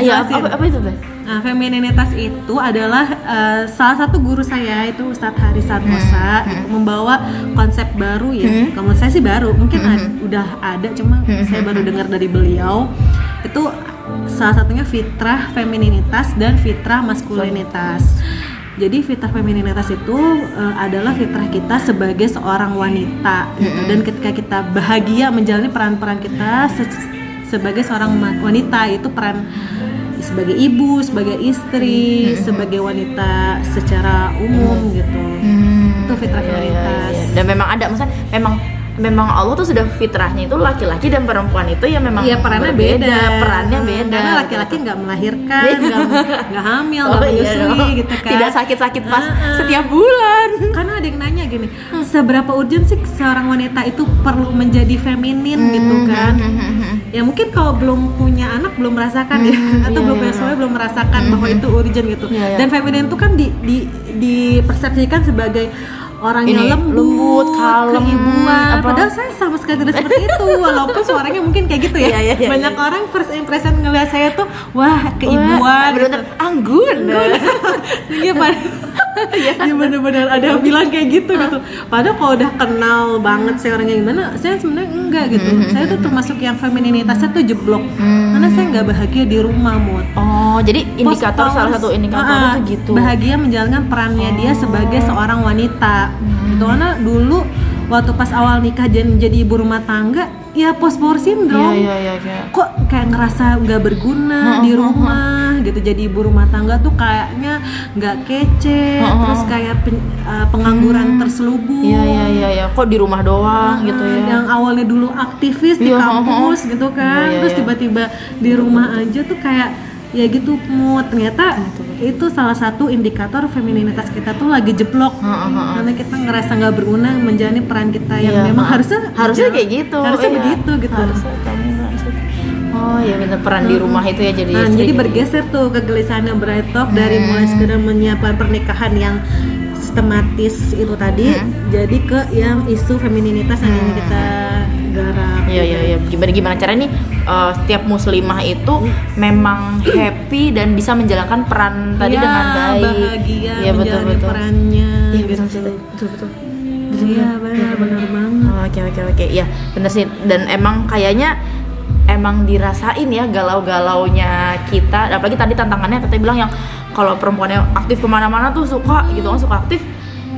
jelasin Ayo, apa, apa itu teh Nah, femininitas itu adalah eh, salah satu guru saya itu Ustadz Hari Satmosa Hmm, itu membawa konsep baru ya. Kalau menurut saya sih baru, mungkin Hmm. ad- udah ada cuma saya baru dengar dari beliau. Itu salah satunya fitrah femininitas dan fitrah maskulinitas. Jadi fitrah femininitas itu eh, adalah fitrah kita sebagai seorang wanita gitu. dan ketika kita bahagia menjalani peran-peran kita sebagai seorang wanita itu peran sebagai ibu, sebagai istri, sebagai wanita secara umum gitu. Itu fitrah Iya, iya, femininitas. iya. dan memang ada maksudnya memang memang Allah tuh sudah fitrahnya itu laki-laki dan perempuan itu ya memang Iya perannya berbeda, beda, perannya beda Karena gitu. laki-laki nggak melahirkan, nggak hamil, Oh, nggak iya menyusui dong. gitu kan. tidak sakit-sakit pas Heeh. setiap bulan Karena ada yang nanya gini, seberapa urgent sih seorang wanita itu perlu menjadi feminin gitu Hmm, kan? Ya mungkin kalau belum punya anak belum merasakan ya, atau iya, belum iya, punya suami belum merasakan bahwa itu urgent gitu. Iya, iya. Dan feminin itu kan di, di dipersepsikan sebagai orang yang lembut, lembut, kalem, keibuan. apa? Padahal saya sama sekali tidak seperti itu, walaupun suaranya mungkin kayak gitu ya. Iya, iya, iya, Banyak orang first impression ngeliat saya tuh, wah keibuan. Wah, gitu. bener-bener anggun Iya Iya benar-benar ada yang bilang kayak gitu gitu. Padahal kalau udah kenal banget saya orangnya gimana, saya sebenarnya enggak gitu. Saya tuh termasuk yang femininitasnya tuh jeblok. Karena saya nggak bahagia di rumah mood. oh jadi indikator Post salah satu indikator Ah, itu gitu Bahagia menjalankan perannya dia sebagai seorang wanita. Gitu karena dulu waktu pas awal nikah dan jadi ibu rumah tangga, ya post power syndrome iya iya iya iya. kok kayak ngerasa nggak berguna di rumah gitu. Jadi ibu rumah tangga tuh kayaknya nggak kece terus kayak pen- uh, pengangguran terselubung. Iya iya iya iya. Kok di rumah doang gitu ya? yang awalnya dulu aktivis di Iya, kampus gitu kan Iya, iya, terus tiba-tiba di rumah aja tuh kayak ya gitu mood ternyata itu salah satu indikator femininitas kita tuh lagi jeblok karena kita ngerasa nggak berguna menjalani peran kita yang Iya, memang ha. harusnya harusnya kayak gitu. harusnya iya. begitu gitu Harusnya kamu. Oh iya bener peran di rumah itu ya jadi Nah, istri. jadi bergeser tuh kegelisahannya Bright Talk dari mulai sekedar menyiapkan pernikahan yang sistematis itu tadi jadi ke yang isu femininitas yang ini kita garap. Iya iya iya. Gimana gimana cara nih eh, setiap muslimah itu memang happy dan bisa menjalankan peran tadi Iya, dengan baik. bahagia Iya betul betul. perannya. Iya gitu. betul betul betul betul. Iya benar benar banget. Oh, Oke oke oke. Iya bener sih. Dan emang kayaknya emang dirasain ya galau-galaunya kita. Apalagi tadi tantangannya teteh bilang yang kalau perempuannya aktif ke mana-mana tuh suka gitu kan suka aktif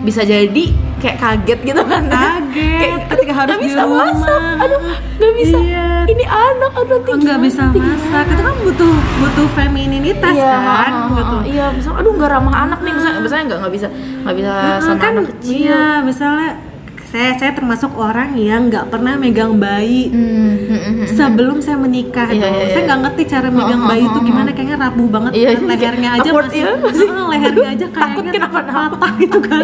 bisa jadi kayak kaget gitu kan. Kaget ketika harus "Nggak di bisa rumah. masak. Aduh nggak bisa. Iya. ini anak aduh nanti nggak bisa nanti masak. itu kan butuh butuh femininitas iya, kan ah, gitu. Ah, iya misalnya aduh nggak ramah anak nih. Misalnya misalnya nggak nggak bisa nggak bisa Nah, sama kan anak kecil. iya misalnya saya saya termasuk orang yang nggak pernah megang bayi Hmm, hmm, hmm, hmm. sebelum saya menikah Iya, tuh. iya, saya iya. nggak ngerti cara megang bayi itu gimana kayaknya rapuh banget Iya, kan iya. lehernya aja masih, iya, masih. Lehernya aja Takut kayaknya kenapa-napa. patah gitu kan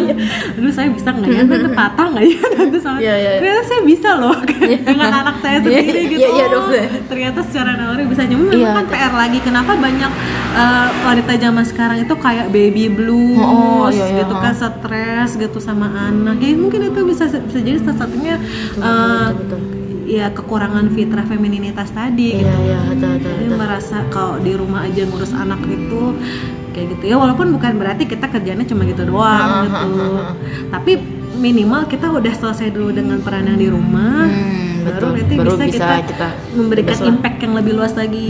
aduh saya bisa nggak ya nanti patah nggak ya nanti sama Iya, iya. ternyata saya bisa loh dengan anak saya Iya, sendiri iya, gitu iya, iya, Oh, dong, ternyata secara naluri bisa nyembuh Iya, kan PR lagi kenapa banyak eh, wanita zaman sekarang itu kayak baby blues Oh, iya, iya, gitu kan stres gitu sama anak ya mungkin itu bisa bisa jadi salah satunya eh, betul, ya kekurangan fitrah femininitas tadi iya gitu. iya betul betul dia betul. merasa kalau di rumah aja ngurus anak itu kayak gitu. Ya walaupun bukan berarti kita kerjanya cuma gitu doang gitu. tapi minimal kita udah selesai dulu dengan peran yang di rumah Hmm, baru betul. nanti Baru bisa, bisa kita, kita memberikan impact yang lebih luas lagi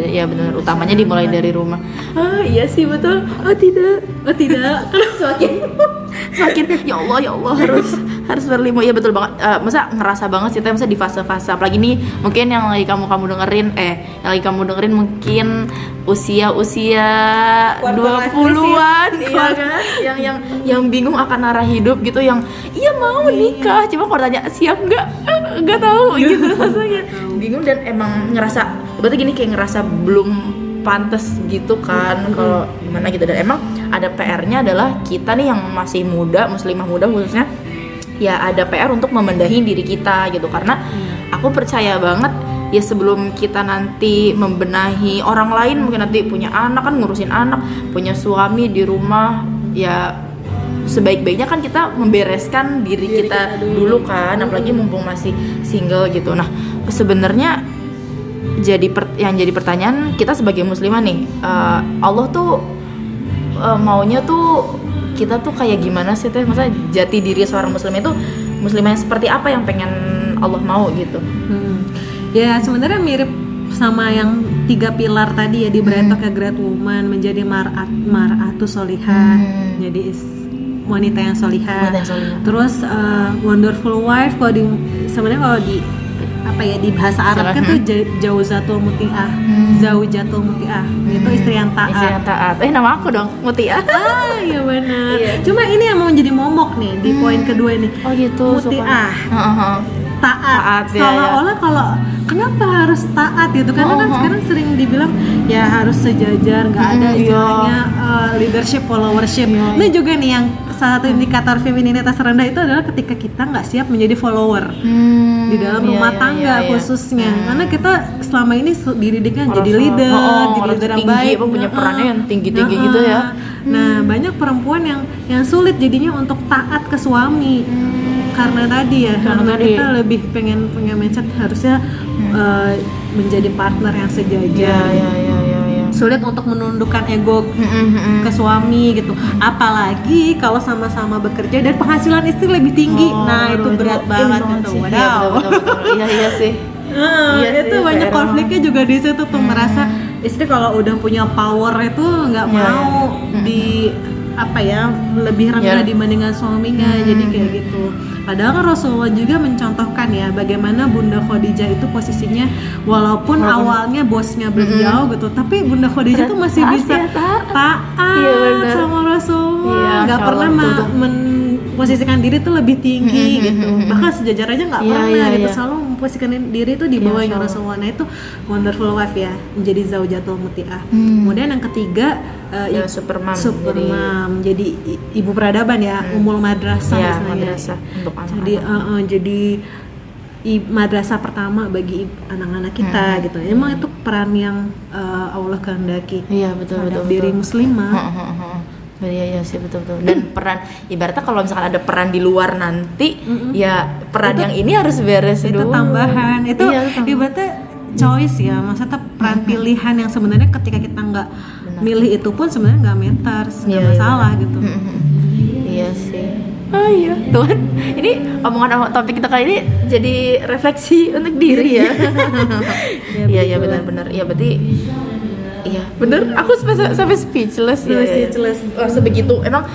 Iya benar, utamanya dimulai dari rumah. Ah iya sih betul. Oh tidak, oh tidak. Semakin semakin ya Allah ya Allah harus harus berlimo ya betul banget. Eh, masa ngerasa banget sih, Teh, masa di fase-fase. Apalagi nih mungkin yang lagi kamu kamu dengerin eh yang lagi kamu dengerin mungkin usia usia Quarter dua life puluhan crisis. iya kan? yang yang yang bingung akan arah hidup gitu yang iya mau nikah. Cuma kalau tanya siap nggak? Nggak tahu gitu rasanya. Bingung dan emang ngerasa berarti gini kayak ngerasa belum pantas gitu kan kalau gimana gitu. Dan emang ada PR-nya adalah kita nih yang masih muda muslimah muda khususnya ya ada PR untuk memendahi diri kita gitu. Karena aku percaya banget ya sebelum kita nanti membenahi orang lain mungkin nanti punya anak kan ngurusin anak punya suami di rumah ya sebaik-baiknya kan kita membereskan diri, kita, dulu. kan apalagi mumpung masih single gitu. Nah sebenarnya jadi per- yang jadi pertanyaan kita sebagai muslimah nih eh, Allah tuh eh, maunya tuh kita tuh kayak gimana sih teh masa jati diri seorang muslim itu muslimah yang seperti apa yang pengen Allah mau gitu Hmm. Ya sebenarnya mirip sama yang tiga pilar tadi ya di Bretok ya Great Woman menjadi mar'at mar'atu solihah Hmm. jadi wanita yang solihah. Wanita yang solihah. Terus uh, wonderful wife kalau di sebenarnya kalau di apa ya di bahasa Arab kan tuh ja- jauzatul mutiah, zaujatul mutiah itu istri yang taat. istri yang taat eh nama aku dong Mutia Ah iya benar. Iya. Cuma ini yang mau jadi momok nih di poin kedua ini. oh gitu Mutiah. Taat, Taat, ya, seolah-olah kalau kenapa harus taat gitu karena kan Oh, oh. sekarang sering dibilang ya harus sejajar nggak ada Mm, iya. istilahnya uh, leadership followership Iya. ini juga nih yang salah satu indikator femininitas rendah itu adalah ketika kita nggak siap menjadi follower Hmm, di dalam iya, rumah iya, tangga iya, iya. khususnya. Karena kita selama ini dididiknya Harus- jadi leader oh, oh, jadi leader yang tinggi, baik. punya Nah, perannya yang tinggi-tinggi nah, gitu ya. nah banyak perempuan yang yang sulit jadinya untuk taat ke suami. Karena tadi ya Karena karena tadi. kita lebih pengen punya mindset harusnya uh, menjadi partner yang sejajar. Ya ya ya sulit untuk menundukkan ego ke suami gitu. Apalagi kalau sama-sama bekerja dan penghasilan istri lebih tinggi. Oh, nah itu berat banget gitu. Iya, wadaw iya iya sih. Iya itu sih, banyak konfliknya juga di situ tuh. Merasa istri kalau udah punya power itu nggak Iya, mau di apa ya lebih rendah dibandingkan suaminya. Jadi kayak gitu padahal kan Rasulullah juga mencontohkan ya bagaimana Bunda Khadijah itu posisinya walaupun awalnya bosnya beliau gitu tapi Bunda Khadijah tuh masih Taat bisa ya, taat. taat Iya, benar. sama Rasulullah Iya, nggak pernah betul, betul. memposisikan diri tuh lebih tinggi gitu bahkan sejajar aja nggak Iya, pernah iya, gitu iya. selalu memposisikan diri tuh di bawah Masya yang Allah. Rasulullah nah itu wonderful wife ya menjadi zaujatul mutiah Hmm. kemudian yang ketiga uh, Ya, i- super mom, super jadi- jadi ibu peradaban ya umul madrasah ya madrasah untuk anak jadi uh, uh, jadi i- madrasah pertama bagi anak-anak kita Hmm. gitu. Emang itu peran yang uh, Allah kehendaki. Iya betul betul diri betul. muslimah. Heeh, heeh, heeh. Iya iya sih betul betul. Dan peran ibaratnya kalau misalkan ada peran di luar nanti, ya peran yang ini harus beres itu dulu. tambahan. Itu Iya, itu ibaratnya choice ya. Maksudnya peran pilihan yang sebenarnya ketika kita nggak milih itu pun sebenarnya nggak matters nggak Iya, iya, masalah gitu Mm-mm. Iya sih. Oh iya, Tuhan. Ini omongan topik kita kali ini jadi refleksi untuk diri ya. Iya iya benar-benar. Iya berarti iya bener. Aku sampai sampai speechless ya. Sampai ya, ya. speechless. Wah, sebegitu. Emang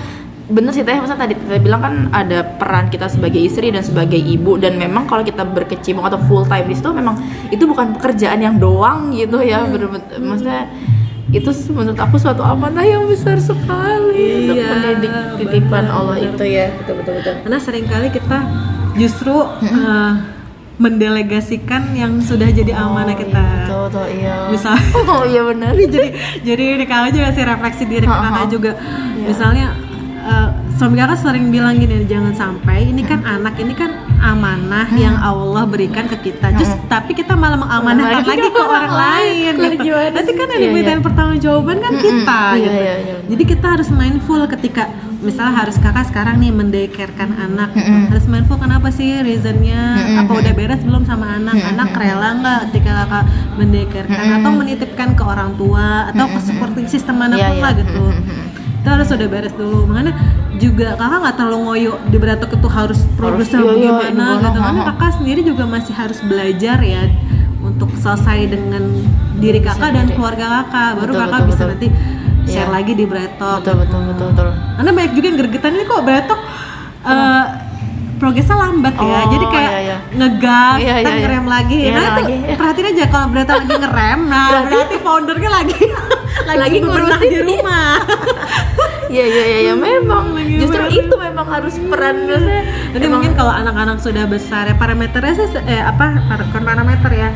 bener sih teh masa tadi kita bilang kan ada peran kita sebagai istri dan sebagai ibu dan memang kalau kita berkecimpung atau full time di situ memang itu bukan pekerjaan yang doang gitu ya bener maksudnya itu menurut aku suatu amanah yang besar sekali. Untuk Iya, mendidik titipan benar, Allah benar. itu ya. Betul betul betul. Karena sering kali kita justru uh, mendelegasikan yang sudah jadi amanah kita. betul betul iya. Misal oh iya benar. Jadi jadi ini kakak juga sih refleksi diri kakak juga. Misalnya uh, suami kakak sering bilang gini jangan sampai ini kan anak ini kan amanah yang Allah berikan ke kita. Terus tapi kita malah mengamanahkan Lagi lagi ke orang lain. Gitu. Nanti kan yang Iya, iya. pertanggungjawaban kan kita Iya, gitu. iya, iya. jadi kita harus mindful ketika misalnya harus kakak sekarang nih mendekerkan anak. Harus mindful kenapa sih reasonnya? Apa udah beres belum sama anak? Anak rela nggak ketika kakak mendekerkan? Atau menitipkan ke orang tua? Atau ke seperti sistem mana pun iya. lah gitu itu harus udah beres dulu. Makanya juga kakak nggak terlalu ngoyo di beratok itu harus progresnya iya, iya, gimana gimana, gitu. Karena kakak. sendiri juga masih harus belajar ya untuk selesai dengan diri kakak dan keluarga kakak. Baru Betul, kakak betul, bisa betul. nanti share Iya. lagi di Bretok betul betul betul betul. Karena banyak juga yang gergetan ini kok Bretok eh, progresnya lambat ya. Oh, jadi kayak iya, iya. ngegas Iya, kita iya, iya. ngerem lagi. Iya, nah itu lagi. perhatiin aja kalau Bretok lagi ngerem. Nah berarti, foundernya lagi lagi, Lagi ngurusin. di rumah. Iya iya iya ya, memang. Lagi justru bener. itu memang harus peran maksudnya. Nanti mungkin kalau anak-anak sudah besar ya parameternya sih eh apa bukan parameter ya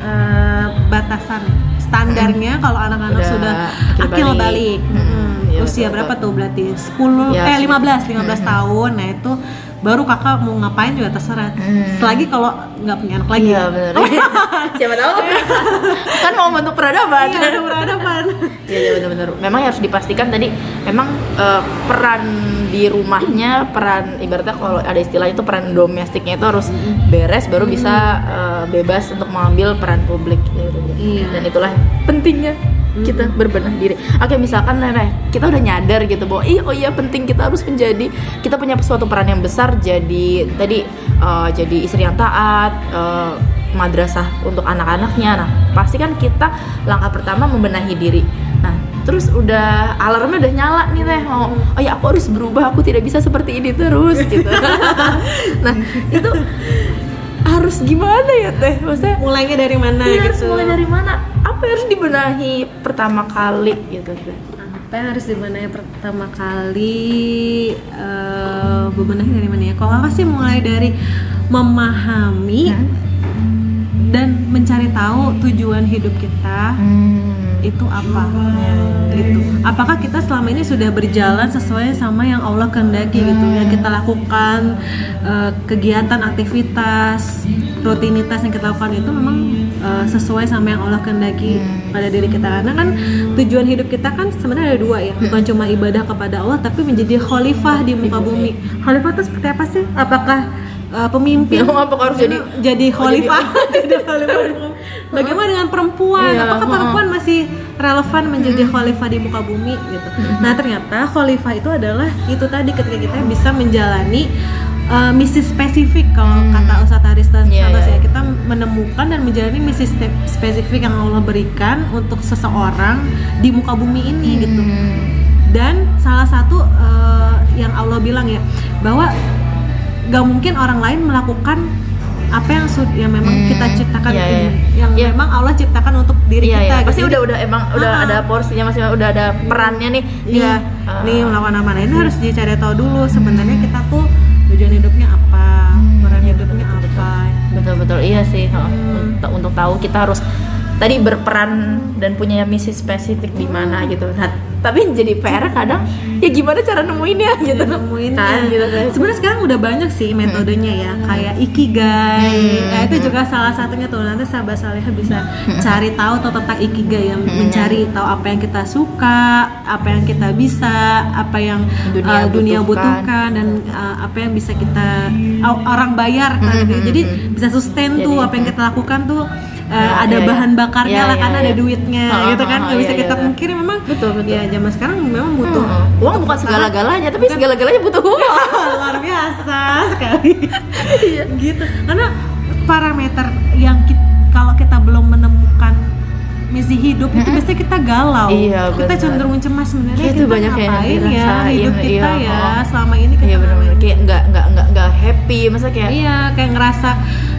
eh, batasan standarnya. Kalau anak-anak Udah sudah akil akil balik. balik, Hmm, Mm, iya usia betul, berapa tuh berarti 10 Ya, eh sih. 15 15 tahun nah itu baru kakak mau ngapain juga terserah selagi kalau nggak punya anak lagi Iya benar. Siapa tahu kan mau bentuk peradaban. iya ada peradaban Iya iya benar-benar. Memang harus dipastikan tadi memang eh, peran di rumahnya peran ibaratnya kalau ada istilah itu peran domestiknya itu harus beres baru bisa eh, bebas untuk mengambil peran publik. gitu. Iya. Dan itulah pentingnya kita berbenah diri. Oke misalkan nenek kita udah nyadar gitu bahwa iya oh iya penting kita harus menjadi kita punya suatu peran yang besar jadi tadi eh, jadi istri yang taat. eh, madrasah untuk anak-anaknya. Nah, pasti kan kita langkah pertama membenahi diri. Nah, terus udah alarmnya udah nyala nih teh. Oh, oh ya aku harus berubah. Aku tidak bisa seperti ini terus gitu. nah, itu harus gimana ya teh? Maksudnya mulainya dari mana harus gitu mulai dari mana? Apa yang harus dibenahi pertama kali gitu teh? apa yang harus dibenahi pertama kali eh bebenahi dari mana ya? Kalau aku sih mulai dari memahami dan mencari tahu tujuan hidup kita Hmm. itu apa gitu. Apakah kita selama ini sudah berjalan sesuai sama yang Allah kehendaki gitu? Yang kita lakukan eh, kegiatan aktivitas rutinitas yang kita lakukan itu memang eh, sesuai sama yang Allah kehendaki pada diri kita. Karena kan tujuan hidup kita kan sebenarnya ada dua ya. Bukan cuma ibadah kepada Allah tapi menjadi khalifah di muka bumi. Khalifah itu seperti apa sih? Apakah eh, pemimpin? Ya, apakah harus jadi jadi khalifah? Jadi khalifah bagaimana dengan perempuan? Iya, apakah heeh. perempuan masih relevan menjadi khalifah di muka bumi gitu? Nah ternyata khalifah itu adalah itu tadi ketika kita bisa menjalani uh, misi spesifik kalau kata Ustadz Arista Iya, Santos iya. ya kita menemukan dan menjalani misi spesifik yang Allah berikan untuk seseorang di muka bumi ini gitu dan salah satu uh, yang Allah bilang ya bahwa gak mungkin orang lain melakukan apa yang sud- yang memang kita ciptakan iya, ini, iya. yang Iya. memang Allah ciptakan untuk diri Iya, kita iya. gitu. Pasti Jadi, udah udah emang udah Ah. ada porsinya masih udah ada perannya nih. Iya, ah, nih melakukan apa nah ini harus dicari tahu dulu sebenarnya kita tuh tujuan hidupnya apa, peran hidupnya apa. betul betul iya sih. Hmm. untuk, untuk tahu kita harus tadi berperan dan punya misi spesifik di mana gitu. Nah tapi jadi PR kadang ya gimana cara nemuinnya gitu. nemuin kan gitu kan. Sebenarnya sekarang udah banyak sih metodenya ya kayak ikigai. Nah, itu juga salah satunya tuh. Nanti sahabat saleh bisa cari tahu tuh tentang ikigai yang mencari tahu apa yang kita suka apa yang kita bisa apa yang Dunia uh, dunia butuhkan. butuhkan dan uh, apa yang bisa kita orang bayar kan gitu. jadi bisa sustain tuh Jadi, apa yang kita lakukan tuh uh, Ya, ada iya, bahan iya. bakarnya Iya, lah iya, karena iya. ada duitnya Ha, gitu kan nggak bisa iya, kita iya. pungkiri memang Betul, betul. ya zaman sekarang memang butuh Heeh. uang bukan segala-galanya tapi segala-galanya butuh uang luar biasa sekali Iya. gitu karena parameter yang ki- kalau kita belum menemukan misi hidup itu biasanya kita galau Iya, kita cenderung cemas sebenarnya Iya, itu kita banyak ngapain ya hidup kita iya, ya oh. selama ini kita iya benar-benar ngapain? kayak nggak nggak nggak nggak happy masa kayak iya kayak ngerasa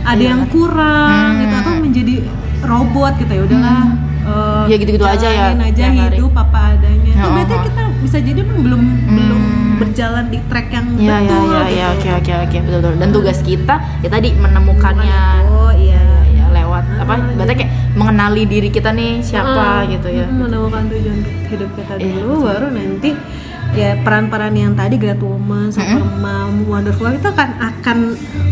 ada Iya. yang kurang Hmm. gitu atau menjadi robot gitu ya udahlah eh, Ya, gitu-gitu aja ya, aja hari. hidup apa adanya itu Ya, berarti oh. kita bisa jadi belum belum berjalan di track yang ya ya betul ya gitu. ya oke oke oke betul betul dan tugas kita ya tadi menemukannya oh iya ya lewat apa berarti kayak mengenali diri kita nih siapa gitu ya Mm, menemukan tujuan hidup kita Iya, dulu baru nanti ya peran-peran yang tadi Great Woman, Super Mom, Wonderful itu akan akan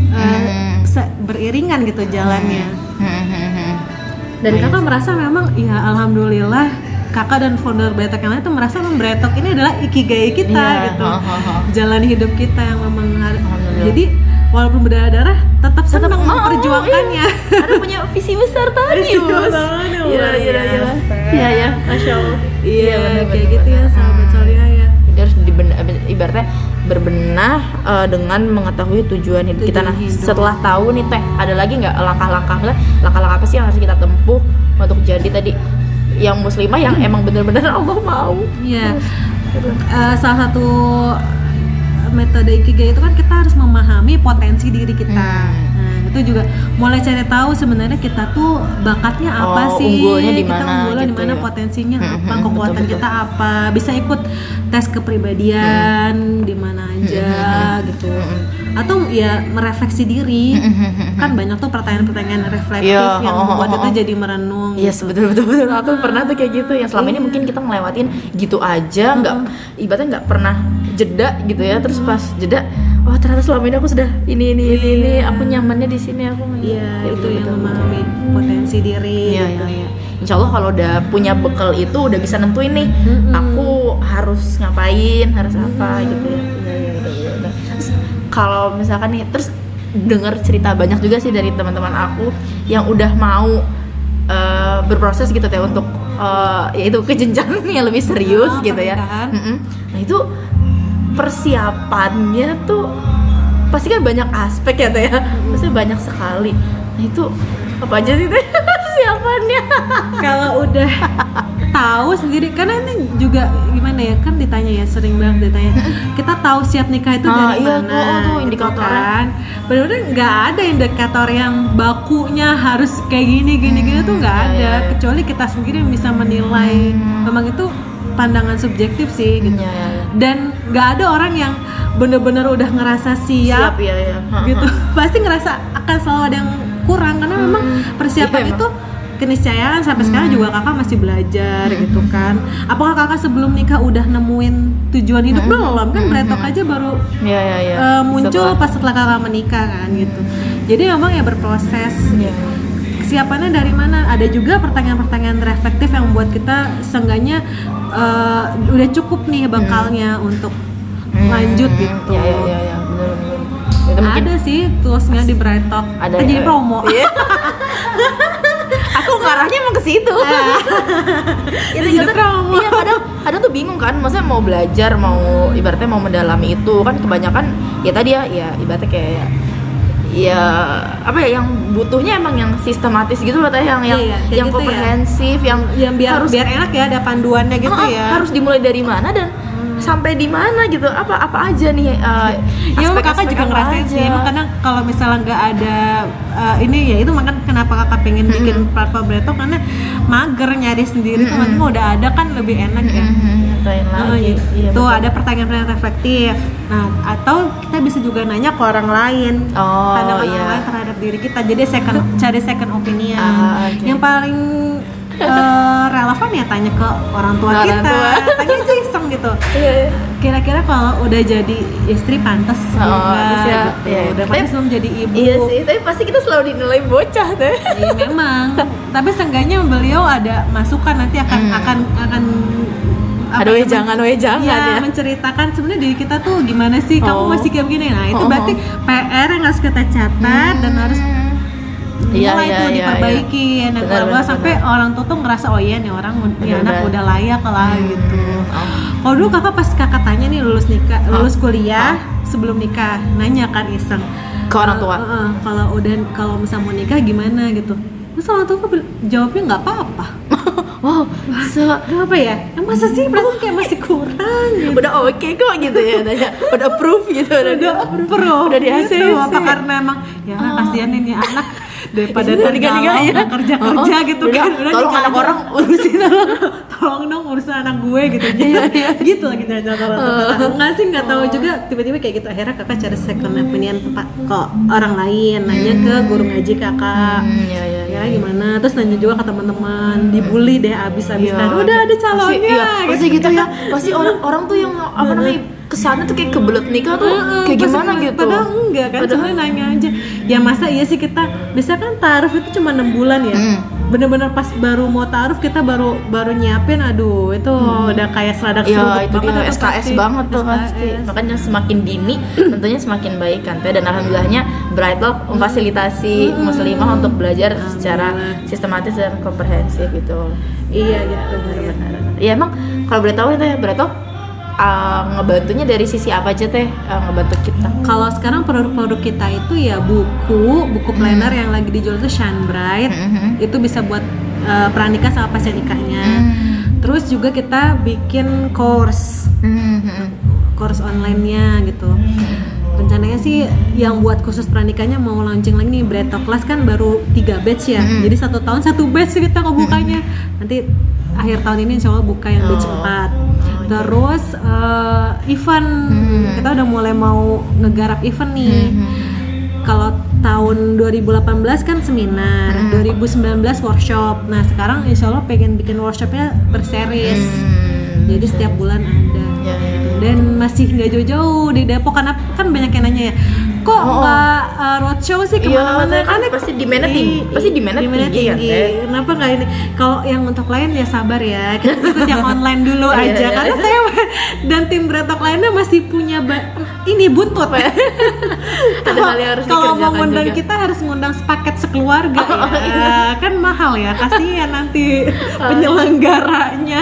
eh, Hmm. Beriringan gitu jalannya. Dan Iya kakak merasa memang ya alhamdulillah kakak dan founder Bretok yang lain itu merasa memang Bretok ini adalah ikigai kita Iya, gitu. ha, ha, ha. jalan hidup kita yang memang jadi walaupun berdarah-darah tetap senang mau, memperjuangkannya. iya. ada punya visi besar tadi Visi besar, iya iya iya. iya iya. Masya allah. Iya kayak bener, gitu ya sahabat ibaratnya berbenah eh, dengan mengetahui tujuan hidup kita. Nah, hidup. setelah tahu nih teh, ada lagi nggak langkah-langkah Maksudnya, langkah-langkah apa sih yang harus kita tempuh untuk jadi tadi yang muslimah yang emang bener-bener Allah mau. Iya. Eh, salah satu metode ikigai itu kan kita harus memahami potensi diri kita. Hmm. Itu juga mulai cari tahu sebenarnya kita tuh bakatnya apa Oh, sih? unggulnya di kita mana unggulnya di gitu mana, ya. potensinya Hmm, apa, hmm, kekuatan betul, betul. kita apa. Bisa ikut tes kepribadian di mana aja gitu. atau ya merefleksi diri kan banyak tuh pertanyaan-pertanyaan reflektif Iya, yang oh, oh, membuat oh, kita oh. jadi merenung Iya yes, betul betul betul. Aku pernah tuh kayak gitu. Yang selama ini mungkin kita ngelewatin gitu aja, nggak ibaratnya nggak pernah jeda gitu ya. Terus pas jeda, oh ternyata selama ini aku sudah ini ini ini ini. Aku nyamannya di sini aku. Iya, Ya, itu betul, yang betul, memahami potensi diri. Iya iya iya. Insya Allah kalau udah punya bekal itu udah bisa nentuin nih. Mm-mm. Aku harus ngapain, harus apa gitu ya. Iya iya udah udah. udah. Terus kalau misalkan nih terus dengar cerita banyak juga sih dari teman-teman aku yang udah mau eh, berproses gitu ya untuk eh, ya itu ke jenjang yang lebih serius Oh, gitu ya. Mm-mm. Nah itu persiapannya tuh pasti kan banyak aspek ya teh ya. Pasti banyak sekali. Nah itu apa aja sih teh persiapannya? Kalau udah tahu sendiri karena ini juga gimana ya kan ditanya ya sering banget ditanya kita tahu siap nikah itu Ah, dari iya, mana tuh, oh, tuh, gitu indikatornya. kan benar-benar nggak ada indikator yang bakunya harus kayak gini gini gini tuh nggak iya, ada iya, iya. kecuali kita sendiri yang bisa menilai memang itu pandangan subjektif sih gitu Iya, iya, iya. Dan nggak ada orang yang bener-bener udah ngerasa siap, ya ya. gitu. pasti ngerasa akan selalu ada yang kurang karena memang persiapan Iya, itu keniscayaan sampai sekarang juga kakak masih belajar gitu kan. Apakah kakak sebelum nikah udah nemuin tujuan hidup? Belum kan beretok aja baru Iya iya iya. eh, muncul Setelah- pas setelah kakak menikah kan gitu. Jadi memang ya berproses. Iya. Kesiapannya dari mana ada juga pertanyaan-pertanyaan reflektif yang membuat kita seenggaknya eh, udah cukup nih bekalnya untuk lanjut gitu Iya iya iya iya. Benar benar. Mungkin ada sih toolsnya di Bright Talk ada Kita jadi ya. promo Iya. Aku ngarahnya emang ke situ. Itu Jadi kadang- promo. Iya kadang kadang tuh bingung kan, maksudnya mau belajar, mau ibaratnya mau mendalami itu kan kebanyakan ya tadi ya, ya ibaratnya kayak ya apa ya yang butuhnya emang yang sistematis gitu loh teh yang yang Iya, yang gitu ya. komprehensif yang yang biar harus biar enak ya ada panduannya gitu Ah, ya harus dimulai dari mana dan sampai di mana gitu apa apa aja nih uh, ya aspek-aspek kakak juga ngerasain sih aja. emang kadang kalau misalnya nggak ada uh, ini ya itu makan kenapa kakak pengen bikin platform Breto karena mager nyari sendiri tuh nanti mau udah ada kan lebih enak ya nyatain Oh, lagi iya. Iya, tuh betul. ada pertanyaan-pertanyaan reflektif nah atau kita bisa juga nanya ke orang lain Oh, pandangan iya. orang lain terhadap diri kita jadi second cari second opinion Ah, oke. yang paling eh, relevan ya tanya ke orang tua Orang kita. tua. tanya aja iseng gitu. Iya, iya. kira-kira kalau udah jadi istri pantas Oh, enggak ya. gitu. Iya, udah tapi- pantas belum jadi ibu. Iya sih, tapi pasti kita selalu dinilai bocah deh. Iya, memang. Tapi seenggaknya beliau ada masukan nanti akan akan akan apa Aduh, namanya, jangan, weh, jangan ya, ya. menceritakan sebenarnya diri kita tuh gimana sih? Kamu Oh. masih kayak begini. Nah itu Oh, berarti PR yang harus kita catat dan harus Iya, mulai iya, tuh iya, diperbaiki dan Benar, kalau benar, sampai orang tua tuh ngerasa oh iya nih orang nih Benar, anak benar. udah layak lah gitu Oh. kalau dulu kakak pas kakak tanya nih lulus nikah lulus kuliah sebelum nikah nanya kan iseng Ke orang tua? Eh, eh, kalau udah kalau misalnya mau nikah gimana gitu terus orang tua jawabnya nggak apa-apa wow, se Gak apa ya? Eh, masa sih perasaan kayak masih kurang gitu. udah oke kok gitu ya, tanya. udah approve gitu, udah, udah pro udah di gitu. ACC. apa karena emang ya kasihan ini anak daripada Udah tergalau ya. kerja kerja Oh, gitu udah, kan. Tolong nikah anak orang urusin tolong dong urusan anak gue gitu. Iya, iya. gitu lagi nanya kalau kata nggak sih nggak tahu juga. Tiba-tiba kayak gitu. Akhirnya kakak cari second opinion tempat kok orang lain. Nanya ke guru ngaji kakak. Hmm, iya, iya, ya gimana? Terus nanya juga ke teman-teman. Dibully deh abis-abisan udah ada pasti, calonnya iya, pasti gitu ya. pasti orang orang tuh yang apa namanya ke sana tuh kayak kebelet nikah tuh Heeh, kayak pas- gimana gitu Padahal enggak kan, Padahal- cuma nanya aja. Ya masa iya sih kita, bisa kan taruh itu cuma enam bulan ya. Hmm. Bener-bener pas baru mau taruh kita baru baru nyiapin, aduh itu udah kayak seradak Ya itu dia banget SKS pasti. banget tuh SKS. pasti Makanya semakin dini tentunya semakin baik kan Dan alhamdulillahnya Bright Talk memfasilitasi muslimah untuk belajar secara sistematis dan komprehensif gitu Iya gitu. iya. Ya emang kalau boleh tahu ya Teh Bright Talk uh, ngebantunya dari sisi apa aja Teh uh, ngebantu kita Kalau sekarang produk-produk kita itu ya buku, buku planner yang lagi dijual itu Shine Bright. Mhm. Itu bisa buat uh, pranikah sama pasca nikahnya. Terus juga kita bikin course. Mhm. course online-nya gitu. Rencananya sih yang buat khusus pranikahnya mau launching lagi nih Breto Class kan baru tiga batch ya. Jadi satu tahun satu batch kita kebukanya. Nanti akhir tahun ini insya Allah buka yang batch Oh. 4 terus eh, event Hmm. kita udah mulai mau ngegarap event nih kalau tahun 2018 kan seminar Hmm. 2019 workshop nah sekarang insya Allah pengen bikin workshopnya berseries Hmm. jadi setiap bulan ada Ya, ya, ya. dan masih nggak jauh-jauh di Depok karena kan banyak yang nanya ya kok Oh, oh. nggak uh, roadshow sih Iya, ke mana-mana kan pasti demand-nya tinggi. Pasti demand-nya tinggi kan, Teh? kenapa nggak ini kalau yang untuk lain ya sabar ya kita ikut yang online dulu Iya, aja iya. karena saya dan tim beretok lainnya masih punya ini buntut Ada hal yang harus kalau mau ngundang. Oh, kita harus ngundang sepaket sekeluarga ya iya. kan mahal ya kasihan nanti penyelenggaranya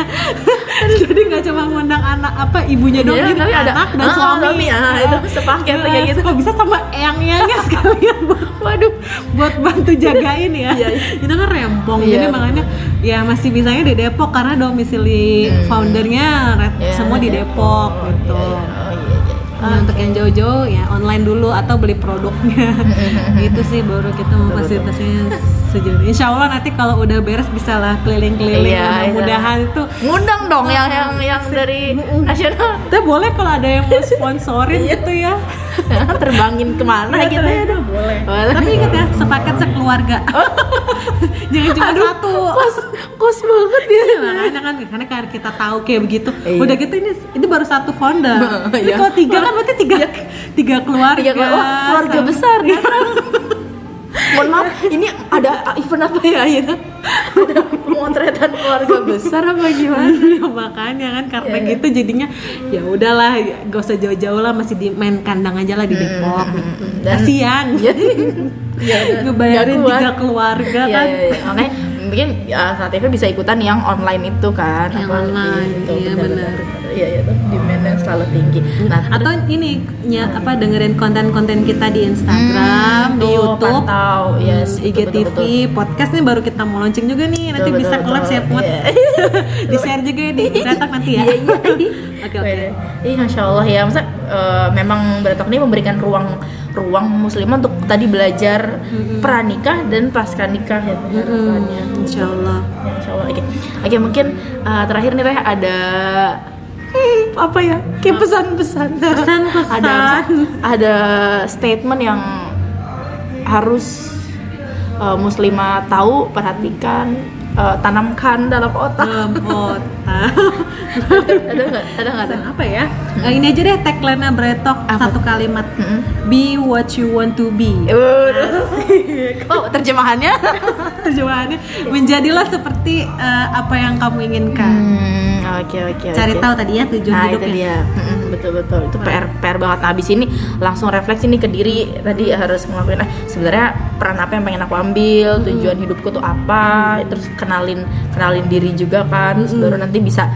jadi nggak cuma ngundang anak apa ibunya doang Iya, jadi tapi ada- anak dan Ah, suami. suami, ah, itu sepaket Nah, kayak gitu. kok bisa sama eyang-eyangnya sekalian? Buat Waduh. buat bantu jagain ya. Iya, iya. itu kan rempong Iya, jadi makanya ya masih bisanya di Depok karena domisili foundernya red- Iya, semua di Depok gitu. Oh, iya, iya. Nah, untuk yang jauh-jauh ya online dulu atau beli produknya. Itu sih baru kita mau fasilitasinya sejauh. Insya Allah nanti kalau udah beres bisa lah keliling-keliling Iya, mudah-mudahan itu Ngundang dong yang yang yang dari nasional. Kita boleh kalau ada yang mau sponsorin gitu ya. Terbangin ke mana gitu ya boleh. Boleh. tapi ingat ya sepaket sekeluarga. Jangan cuma satu. kos kos banget ya. Makanya kan karena kan kita tahu kayak begitu. Iya. udah gitu ini ini baru satu founder. Ini Iya. kalau tiga kan berarti tiga tiga keluarga Tiga keluarga, oh, keluarga Sama- besar mohon maaf ini ada event apa ya gitu? Ada pemotretan keluarga besar apa gimana? Ya, makanya kan karena Iya, iya. gitu jadinya ya udahlah gak usah jauh-jauh lah masih di main kandang aja lah di Depok. Dan- kasian jadi ya, ngebayarin nggak kuat. tiga keluarga Iya, kan. iya, iya. makanya mungkin ya, saat itu bisa ikutan yang online itu kan Yang online, gitu, iya, benar. Iya iya tuh demandnya selalu tinggi nah atau ini nya, apa dengerin konten-konten kita di Instagram, Hmm, di YouTube, pantau yes hmm, betul, IGTV, betul, betul. podcast nih baru kita mau launching juga nih. Nanti Betul, bisa collab betul. saya put. Iya. di share juga ya di Retak nanti ya. Iya, iya. Oke oke. Iya, masya Allah ya. Masa eh, memang Beretok ini memberikan ruang ruang muslimah untuk tadi belajar pranikah dan pasca nikah ya. harapannya. Hmm, Insya Allah. Ya, Insya Allah. Oke, oke mungkin eh, terakhir nih Teh ada hmm, apa ya? Kayak pesan-pesan. Pesan-pesan. ada ada statement yang harus eh, muslimah tahu, perhatikan, eh, tanamkan dalam otak. Dalam kota. ada nggak? Ada nggak? Teh? apa ya? Eh, ini aja deh tagline-nya Bretok Apa? satu kalimat. Mm-mm. Be what you want to be. Oh, terjemahannya? Terjemahannya menjadilah seperti eh, apa yang kamu inginkan. Hmm, oke oke. Cari oke. tahu tadi ya tujuan Nah itu hidupnya. dia, betul betul. Itu PR PR banget. Nah, abis ini langsung refleksi nih ke diri. Tadi harus ngelakuin. Eh, sebenarnya peran apa yang pengen aku ambil? Tujuan hidupku tuh apa? Terus kenalin kenalin diri juga kan. Terus baru nanti bisa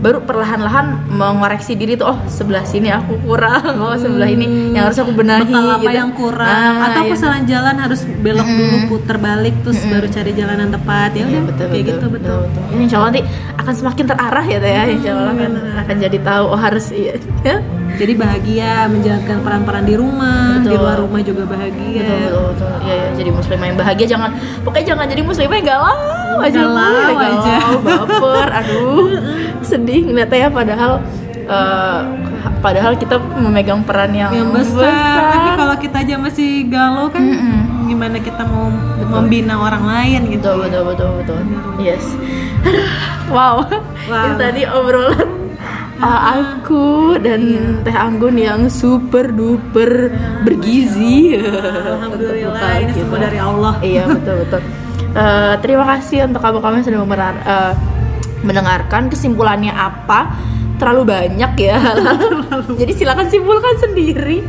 baru perlahan-lahan mengoreksi diri tuh oh sebelah sini aku kurang oh sebelah ini yang harus aku benahi Bekal apa gitu. yang kurang Ah, atau iya. kesalahan jalan harus belok dulu putar balik terus baru cari jalan yang tepat ya Iya, udah betul, kayak betul, gitu betul, Ya, insya Allah nanti akan semakin terarah ya teh ya. Insya Allah akan, akan jadi tahu oh harus iya. Ya? jadi bahagia menjalankan peran-peran di rumah di Betul. luar rumah juga bahagia Betul, betul, betul. Iya, iya, jadi muslimah yang bahagia jangan pokoknya jangan jadi muslimah yang galau aja Galau aja. baper, aduh. sedih ngeliatnya ya padahal eh, padahal kita memegang peran yang, yang besar, tapi kalau kita aja masih galau kan gimana kita mau membina orang lain gitu betul betul betul betul yes wow, Wow. itu tadi obrolan uh, aku dan Teh Anggun yang super duper bergizi. Alhamdulillah Untuk ini semua dari Allah. Iya betul betul. Eh, terima kasih untuk kamu-kamu yang sudah memerar- eh, mendengarkan kesimpulannya apa. Terlalu banyak ya. Jadi silakan simpulkan sendiri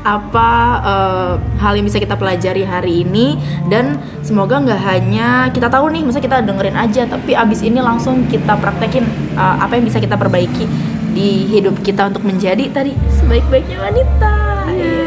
apa eh, hal yang bisa kita pelajari hari ini. Dan semoga nggak hanya kita tahu nih masa kita dengerin aja tapi abis ini langsung kita praktekin eh, apa yang bisa kita perbaiki di hidup kita untuk menjadi tadi sebaik-baiknya wanita. Ya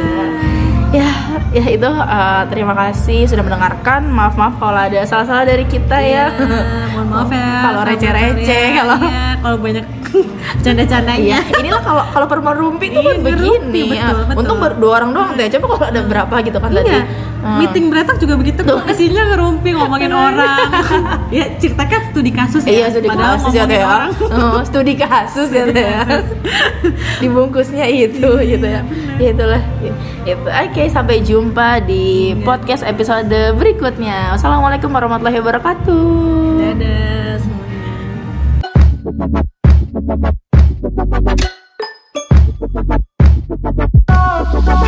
ya ya itu eh, terima kasih sudah mendengarkan. Maaf maaf kalau ada salah-salah dari kita ya. Ya, mohon maaf ya. Kalau receh-receh, sekalian. kalau- Iya, kalau banyak canda-candanya Iya, inilah kalau kalau perempuan rumpi itu kan Iya, begini. rumpi, betul, ya. betul. Untung dua orang doang deh. Coba kalau ada berapa gitu kan tadi. Iya, Hmm. meeting beretak juga begitu kok isinya ngerumpi ngomongin orang. ya ceritakan studi kasus ya. Iya, studi padahal kasus ya ya. orang. Oh, studi kasus ya ya. Dibungkusnya itu gitu ya. Ya itulah. Itu. Oke, sampai jumpa di Iya. podcast episode berikutnya. Wassalamualaikum warahmatullahi wabarakatuh. Dadah semuanya.